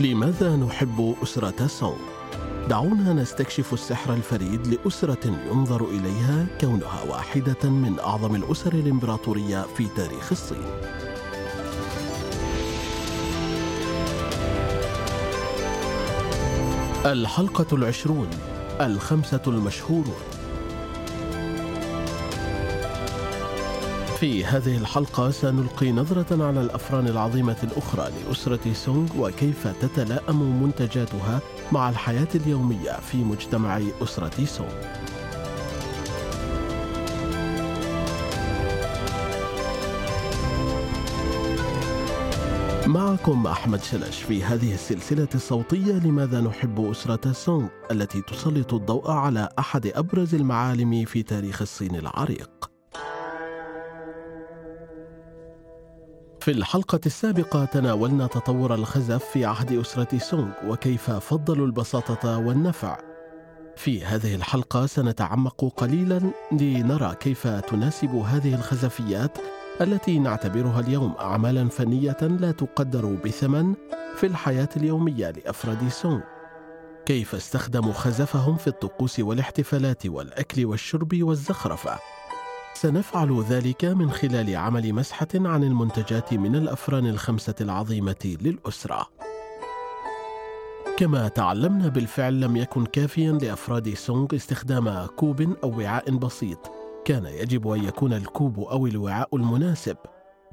لماذا نحب أسرة سونغ؟ دعونا نستكشف السحر الفريد لأسرة ينظر إليها كونها واحدة من أعظم الأسر الإمبراطورية في تاريخ الصين. الحلقة العشرون الخمسة المشهورون في هذه الحلقة سنلقي نظرة على الأفران العظيمة الأخرى لأسرة سونغ وكيف تتلائم منتجاتها مع الحياة اليومية في مجتمع أسرة سونغ. معكم أحمد شلش في هذه السلسلة الصوتية لماذا نحب أسرة سونغ التي تسلط الضوء على أحد أبرز المعالم في تاريخ الصين العريق. في الحلقة السابقة تناولنا تطور الخزف في عهد أسرة سونغ وكيف فضلوا البساطة والنفع. في هذه الحلقة سنتعمق قليلا لنرى كيف تناسب هذه الخزفيات التي نعتبرها اليوم أعمالا فنية لا تقدر بثمن في الحياة اليومية لأفراد سونغ. كيف استخدموا خزفهم في الطقوس والاحتفالات والأكل والشرب والزخرفة. سنفعل ذلك من خلال عمل مسحة عن المنتجات من الأفران الخمسة العظيمة للأسرة. كما تعلمنا بالفعل لم يكن كافيا لأفراد سونغ استخدام كوب أو وعاء بسيط، كان يجب أن يكون الكوب أو الوعاء المناسب.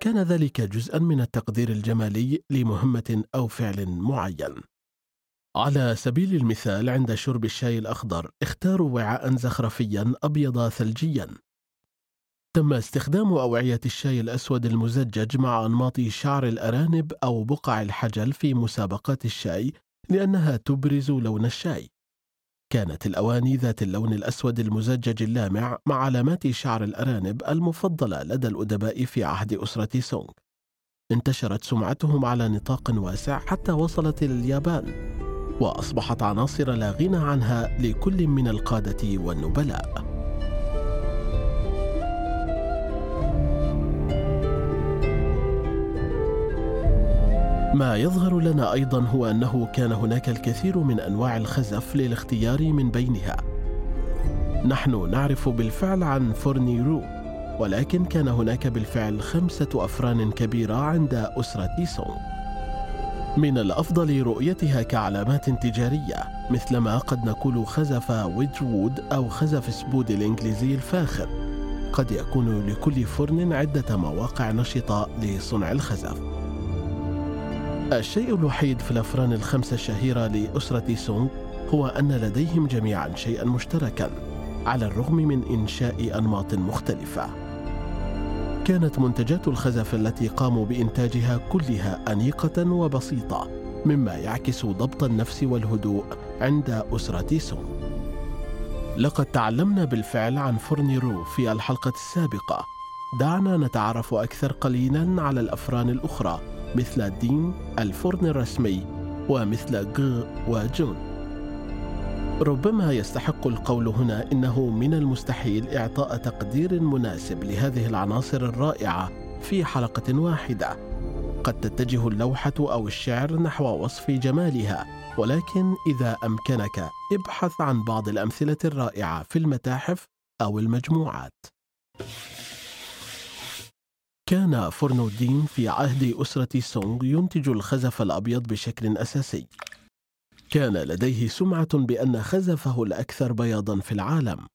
كان ذلك جزءا من التقدير الجمالي لمهمة أو فعل معين. على سبيل المثال عند شرب الشاي الأخضر اختاروا وعاء زخرفيا أبيض ثلجيا تم استخدام أوعية الشاي الأسود المزجج مع أنماط شعر الأرانب أو بقع الحجل في مسابقات الشاي لأنها تبرز لون الشاي. كانت الأواني ذات اللون الأسود المزجج اللامع مع علامات شعر الأرانب المفضلة لدى الأدباء في عهد أسرة سونغ. انتشرت سمعتهم على نطاق واسع حتى وصلت إلى اليابان، وأصبحت عناصر لا غنى عنها لكل من القادة والنبلاء. ما يظهر لنا أيضا هو أنه كان هناك الكثير من أنواع الخزف للاختيار من بينها. نحن نعرف بالفعل عن فرن رو ولكن كان هناك بالفعل خمسة أفران كبيرة عند أسرة سونغ من الأفضل رؤيتها كعلامات تجارية مثلما قد نقول خزف ويدجوود أو خزف سبود الإنجليزي الفاخر. قد يكون لكل فرن عدة مواقع نشطة لصنع الخزف. الشيء الوحيد في الأفران الخمسة الشهيرة لأسرة سونغ هو أن لديهم جميعا شيئا مشتركا على الرغم من إنشاء أنماط مختلفة. كانت منتجات الخزف التي قاموا بإنتاجها كلها أنيقة وبسيطة مما يعكس ضبط النفس والهدوء عند أسرة سونغ. لقد تعلمنا بالفعل عن فرن رو في الحلقة السابقة. دعنا نتعرف أكثر قليلا على الأفران الأخرى مثل دين الفرن الرسمي ومثل غ وجون ربما يستحق القول هنا إنه من المستحيل إعطاء تقدير مناسب لهذه العناصر الرائعة في حلقة واحدة. قد تتجه اللوحة أو الشعر نحو وصف جمالها ولكن إذا أمكنك ابحث عن بعض الأمثلة الرائعة في المتاحف أو المجموعات. كان فرن الدين في عهد أسرة سونغ ينتج الخزف الأبيض بشكل أساسي. كان لديه سمعة بأن خزفه الأكثر بياضا في العالم.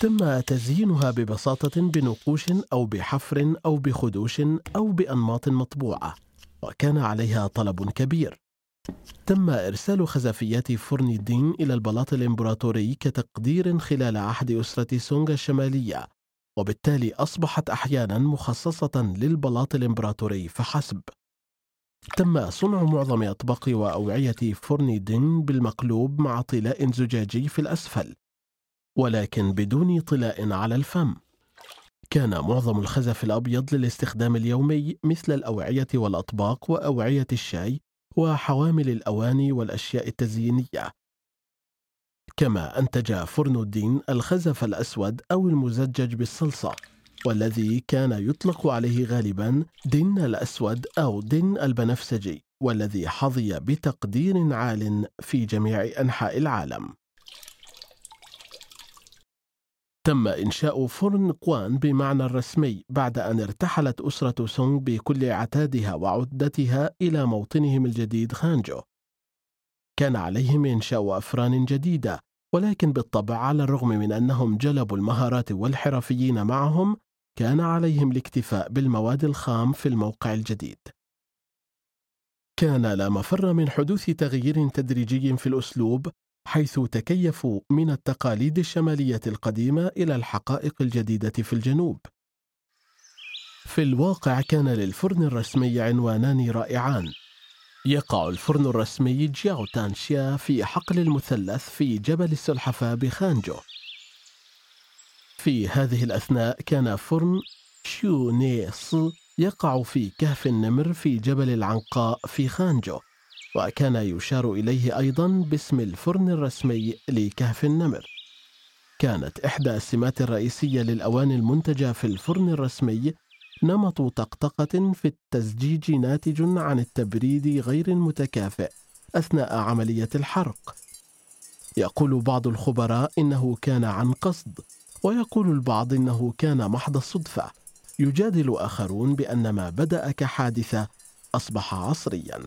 تم تزيينها ببساطة بنقوش أو بحفر أو بخدوش أو بأنماط مطبوعة، وكان عليها طلب كبير. تم إرسال خزفيات فرن الدين إلى البلاط الإمبراطوري كتقدير خلال عهد أسرة سونغ الشمالية وبالتالي أصبحت أحيانا مخصصة للبلاط الإمبراطوري فحسب. تم صنع معظم أطباق وأوعية فرن دين بالمقلوب مع طلاء زجاجي في الأسفل ولكن بدون طلاء على الفم. كان معظم الخزف الأبيض للاستخدام اليومي مثل الأوعية والأطباق وأوعية الشاي وحوامل الأواني والأشياء التزيينية. كما أنتج فرن الدين الخزف الأسود أو المزجج بالصلصة والذي كان يطلق عليه غالبا دين الأسود أو دين البنفسجي والذي حظي بتقدير عال في جميع أنحاء العالم. تم إنشاء فرن قوان بمعنى الرسمي بعد أن ارتحلت أسرة سونغ بكل عتادها وعدتها إلى موطنهم الجديد خانجو. كان عليهم إنشاء أفران جديدة، ولكن بالطبع على الرغم من أنهم جلبوا المهارات والحرفيين معهم، كان عليهم الاكتفاء بالمواد الخام في الموقع الجديد. كان لا مفر من حدوث تغيير تدريجي في الأسلوب حيث تكيفوا من التقاليد الشمالية القديمة إلى الحقائق الجديدة في الجنوب في الواقع كان للفرن الرسمي عنوانان رائعان يقع الفرن الرسمي جياو تانشيا في حقل المثلث في جبل السلحفاة بخانجو. في هذه الأثناء كان فرن شيو ني يقع في كهف النمر في جبل العنقاء في خانجو وكان يشار إليه أيضا باسم الفرن الرسمي لكهف النمر. كانت إحدى السمات الرئيسية للأواني المنتجة في الفرن الرسمي نمط طقطقة في التزجيج ناتج عن التبريد غير المتكافئ أثناء عملية الحرق. يقول بعض الخبراء إنه كان عن قصد ويقول البعض إنه كان محض الصدفة يجادل آخرون بأن ما بدأ كحادثة أصبح عصرياً.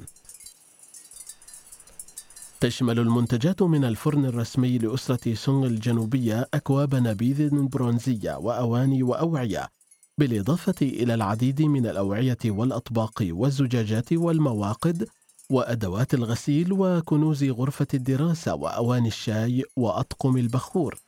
تشمل المنتجات من الفرن الرسمي لأسرة سونغ الجنوبية أكواب نبيذ برونزية وأواني وأوعية بالإضافة إلى العديد من الأوعية والأطباق والزجاجات والمواقد وأدوات الغسيل وكنوز غرفة الدراسة وأواني الشاي وأطقم البخور.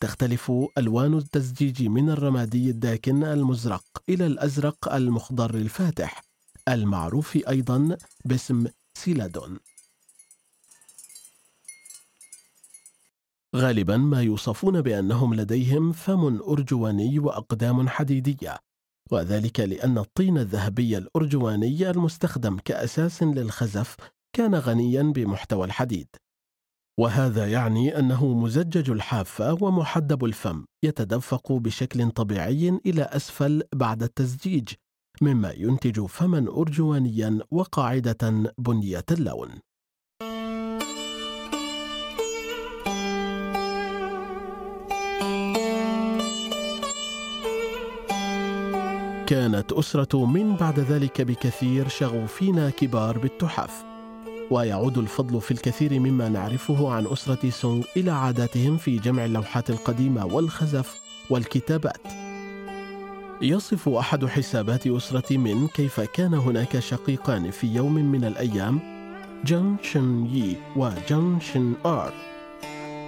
تختلف ألوان التزجيج من الرمادي الداكن المزرق إلى الأزرق المخضر الفاتح المعروف أيضا باسم سيلادون. غالبا ما يوصفون بأنهم لديهم فم أرجواني وأقدام حديدية وذلك لأن الطين الذهبي الأرجواني المستخدم كأساس للخزف كان غنيا بمحتوى الحديد. وهذا يعني أنه مزجج الحافه ومحدب الفم يتدفق بشكل طبيعي إلى أسفل بعد التزجيج مما ينتج فما ارجوانيا وقاعدة بنية اللون. كانت أسرة مينغ بعد ذلك بكثير شغوفين كبار بالتحف. ويعود الفضل في الكثير مما نعرفه عن أسرة سونغ إلى عاداتهم في جمع اللوحات القديمة والخزف والكتابات. يصف أحد حسابات أسرة مينغ كيف كان هناك شقيقان في يوم من الأيام جان شن يي وجان شن آر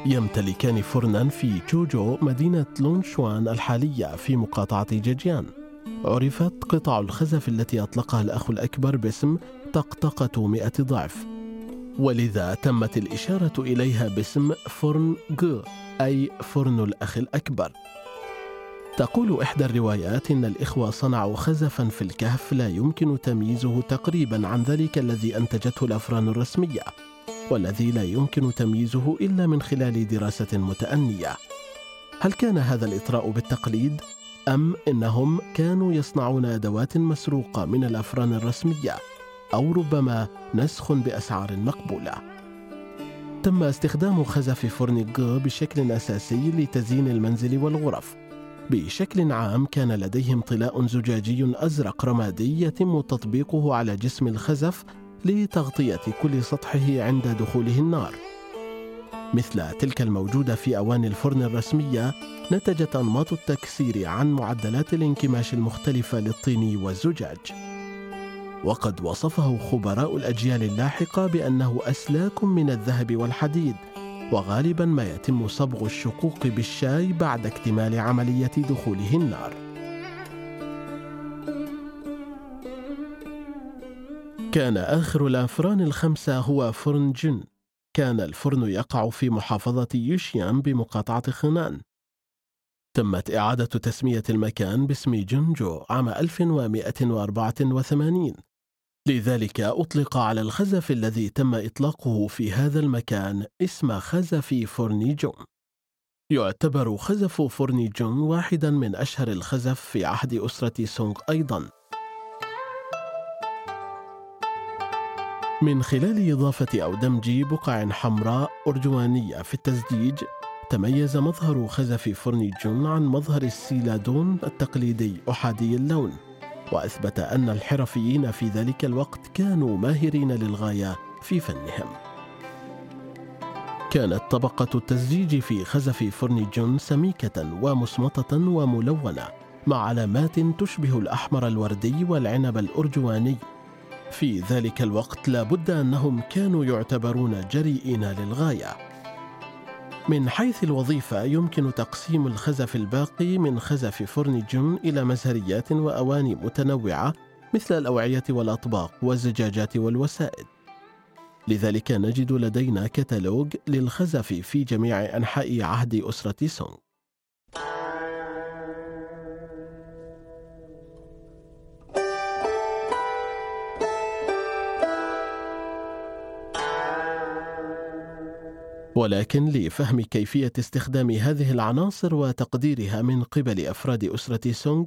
يمتلكان فرنا في تشوجو مدينة لونشوان الحالية في مقاطعة جيجيان. عرفت قطع الخزف التي أطلقها الأخ الأكبر باسم طقطقة مئة ضعف. ولذا تمت الإشارة إليها باسم فرن جو أي فرن الأخ الأكبر. تقول إحدى الروايات إن الإخوة صنعوا خزفا في الكهف لا يمكن تمييزه تقريبا عن ذلك الذي أنتجته الأفران الرسمية والذي لا يمكن تمييزه إلا من خلال دراسة متأنية. هل كان هذا الإطراء بالتقليد؟ أم إنهم كانوا يصنعون أدوات مسروقة من الأفران الرسمية أو ربما نسخ بأسعار مقبولة. تم استخدام خزف فرن جو بشكل أساسي لتزيين المنزل والغرف. بشكل عام كان لديهم طلاء زجاجي أزرق رمادي يتم تطبيقه على جسم الخزف لتغطية كل سطحه عند دخوله النار. مثل تلك الموجودة في أواني الفرن الرسمية نتجت أنماط التكسير عن معدلات الانكماش المختلفة للطين والزجاج. وقد وصفه خبراء الأجيال اللاحقة بأنه أسلاك من الذهب والحديد وغالبا ما يتم صبغ الشقوق بالشاي بعد اكتمال عملية دخوله النار. كان آخر الأفران الخمسة هو فرن جن كان الفرن يقع في محافظة يوشيان بمقاطعة خنان. تمت إعادة تسمية المكان باسم جنجو عام 1184 لذلك أطلق على الخزف الذي تم إطلاقه في هذا المكان اسم خزف فورنيجون. يعتبر خزف فورنيجون واحدا من أشهر الخزف في عهد أسرة سونغ أيضا. من خلال إضافة أو دمج بقع حمراء أرجوانية في التزجيج تميز مظهر خزف فرن جون عن مظهر السيلادون التقليدي أحادي اللون وأثبت أن الحرفيين في ذلك الوقت كانوا ماهرين للغاية في فنهم. كانت طبقة التزجيج في خزف فرن جون سميكة ومصمطة وملونة مع علامات تشبه الأحمر الوردي والعنب الأرجواني في ذلك الوقت لا بد أنهم كانوا يعتبرون جريئين للغاية. من حيث الوظيفة يمكن تقسيم الخزف الباقي من خزف فرن جون إلى مزهريات وأواني متنوعة مثل الأوعية والأطباق والزجاجات والوسائد لذلك نجد لدينا كتالوج للخزف في جميع أنحاء عهد أسرة سونغ. ولكن لفهم كيفية استخدام هذه العناصر وتقديرها من قبل أفراد أسرة سونغ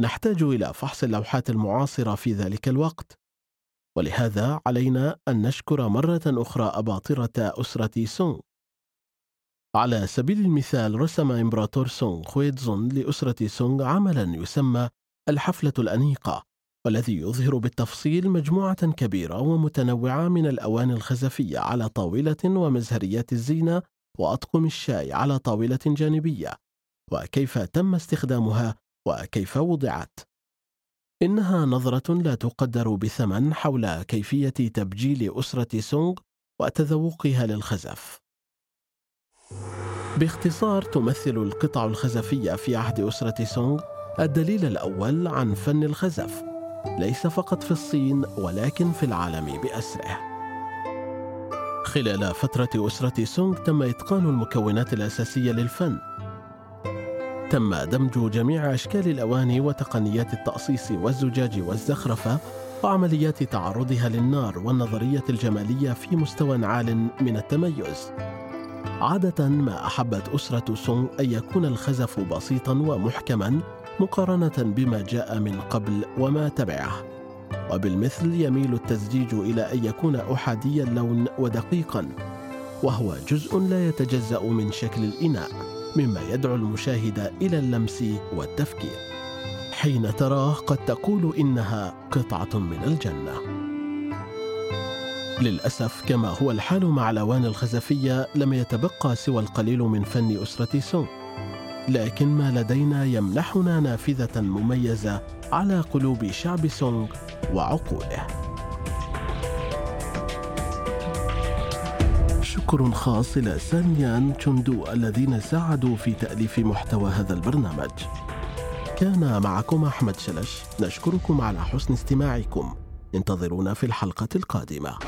نحتاج إلى فحص اللوحات المعاصرة في ذلك الوقت. ولهذا علينا أن نشكر مرة أخرى أباطرة أسرة سونغ. على سبيل المثال رسم إمبراطور سونغ خويتزون لأسرة سونغ عملا يسمى الحفلة الأنيقة. والذي يظهر بالتفصيل مجموعة كبيرة ومتنوعة من الأواني الخزفية على طاولة ومزهريات الزينة وأطقم الشاي على طاولة جانبية. وكيف تم استخدامها؟ وكيف وضعت؟ إنها نظرة لا تقدر بثمن حول كيفية تبجيل أسرة سونغ وتذوقها للخزف. باختصار تمثل القطع الخزفية في عهد أسرة سونغ الدليل الأول عن فن الخزف، ليس فقط في الصين ولكن في العالم بأسره. خلال فترة أسرة سونغ تم إتقان المكونات الأساسية للفن تم دمج جميع أشكال الأواني وتقنيات التأصيص والزجاج والزخرفة وعمليات تعرضها للنار والنظرية الجمالية في مستوى عال من التميز. عادة ما أحبت أسرة سونغ أن يكون الخزف بسيطا ومحكما مقارنة بما جاء من قبل وما تبعه. وبالمثل يميل التزجيج إلى أن يكون أحادي اللون ودقيقا، وهو جزء لا يتجزأ من شكل الإناء. مما يدعو المشاهد إلى اللمس والتفكير حين تراه قد تقول إنها قطعة من الجنة للأسف كما هو الحال مع الاواني الخزفية لم يتبقى سوى القليل من فن أسرة سونغ لكن ما لدينا يمنحنا نافذة مميزة على قلوب شعب سونغ وعقوله. شكر خاص إلى سانيان تشوندو الذين ساعدوا في تأليف محتوى هذا البرنامج. كان معكم أحمد شلش. نشكركم على حسن استماعكم. انتظرونا في الحلقة القادمة.